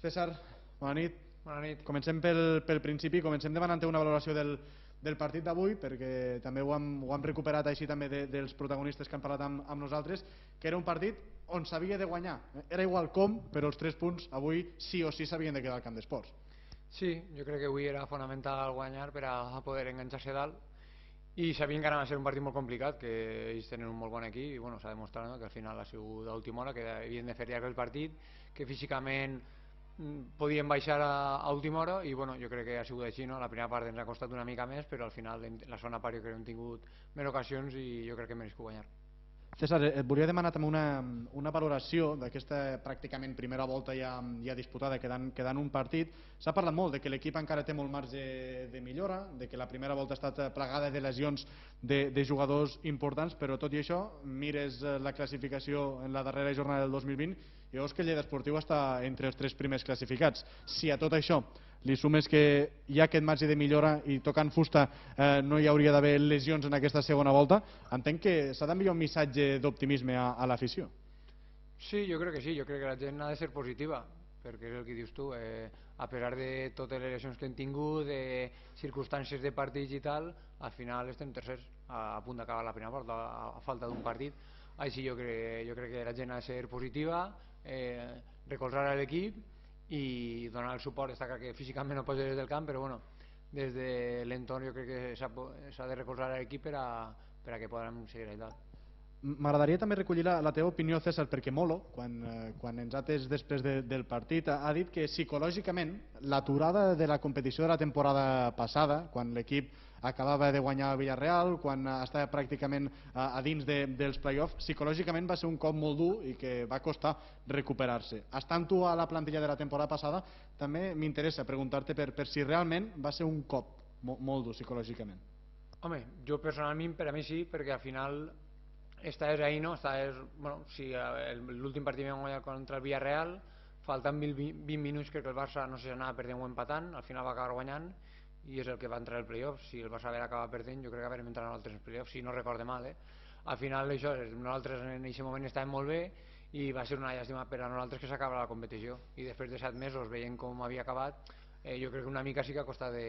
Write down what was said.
César, bona nit. Bona nit. Comencem pel, pel principi, comencem demanant una valoració del, del partit d'avui, perquè també ho hem, ho hem recuperat així també de, dels protagonistes que han parlat amb, amb nosaltres, que era un partit on s'havia de guanyar. Era igual com, però els tres punts avui sí o sí s'havien de quedar al camp d'esports. Sí, jo crec que avui era fonamental guanyar per a poder enganxar-se dalt i sabien que anava a ser un partit molt complicat, que ells tenen un molt bon equip i bueno, s'ha demostrat no? que al final ha sigut d'última hora, que havien de fer llarg el partit, que físicament podien baixar a, a última hora i bueno, jo crec que ha sigut així, no? la primera part ens ha costat una mica més però al final la segona part jo crec que hem tingut més ocasions i jo crec que hem guanyar. César, et volia demanar també una, una valoració d'aquesta pràcticament primera volta ja, ja disputada, quedant, quedant un partit. S'ha parlat molt de que l'equip encara té molt marge de millora, de que la primera volta ha estat plegada de lesions de, de jugadors importants, però tot i això, mires eh, la classificació en la darrera jornada del 2020 i veus que el Lleida Esportiu està entre els tres primers classificats. Si a tot això li sumes que hi ha aquest marge de millora i tocant fusta eh, no hi hauria d'haver lesions en aquesta segona volta, entenc que s'ha d'enviar un missatge d'optimisme a, a l'afició. Sí, jo crec que sí, jo crec que la gent ha de ser positiva, perquè és el que dius tu, eh, a pesar de totes les lesions que hem tingut, de circumstàncies de partits i tal, al final estem tercers, a, a punt d'acabar la primera volta, a, a falta d'un partit. Així jo crec, jo crec que la gent ha de ser positiva, eh, recolzar l'equip i donar el suport, està clar que físicament no pots des del camp, però bueno, des de l'entorn jo crec que s'ha de recolzar l'equip per, a, per a que podem seguir allà. M'agradaria també recollir la, la teva opinió, César, perquè Molo, quan, eh, quan ens ha atès després de, del partit, ha, ha dit que psicològicament l'aturada de la competició de la temporada passada, quan l'equip acabava de guanyar el Villarreal, quan estava pràcticament a, a dins de, dels play-offs, psicològicament va ser un cop molt dur i que va costar recuperar-se. Estant tu a la plantilla de la temporada passada, també m'interessa preguntar-te per, per si realment va ser un cop molt, molt dur psicològicament. Home, jo personalment per a mi sí, perquè al final estaves ahí, no? Estaves, bueno, si l'últim partit vam guanyar contra el Villarreal, faltant 20, 20 minuts crec que el Barça no sé si anava perdent o empatant, al final va acabar guanyant i és el que va entrar al playoff si el Barça haver acabat perdent jo crec que haurem entrat nosaltres en playoff si no recorde mal eh? al final això, nosaltres en aquest moment estàvem molt bé i va ser una llàstima per a nosaltres que s'acaba la competició i després de set mesos veient com havia acabat eh, jo crec que una mica sí que ha costat de,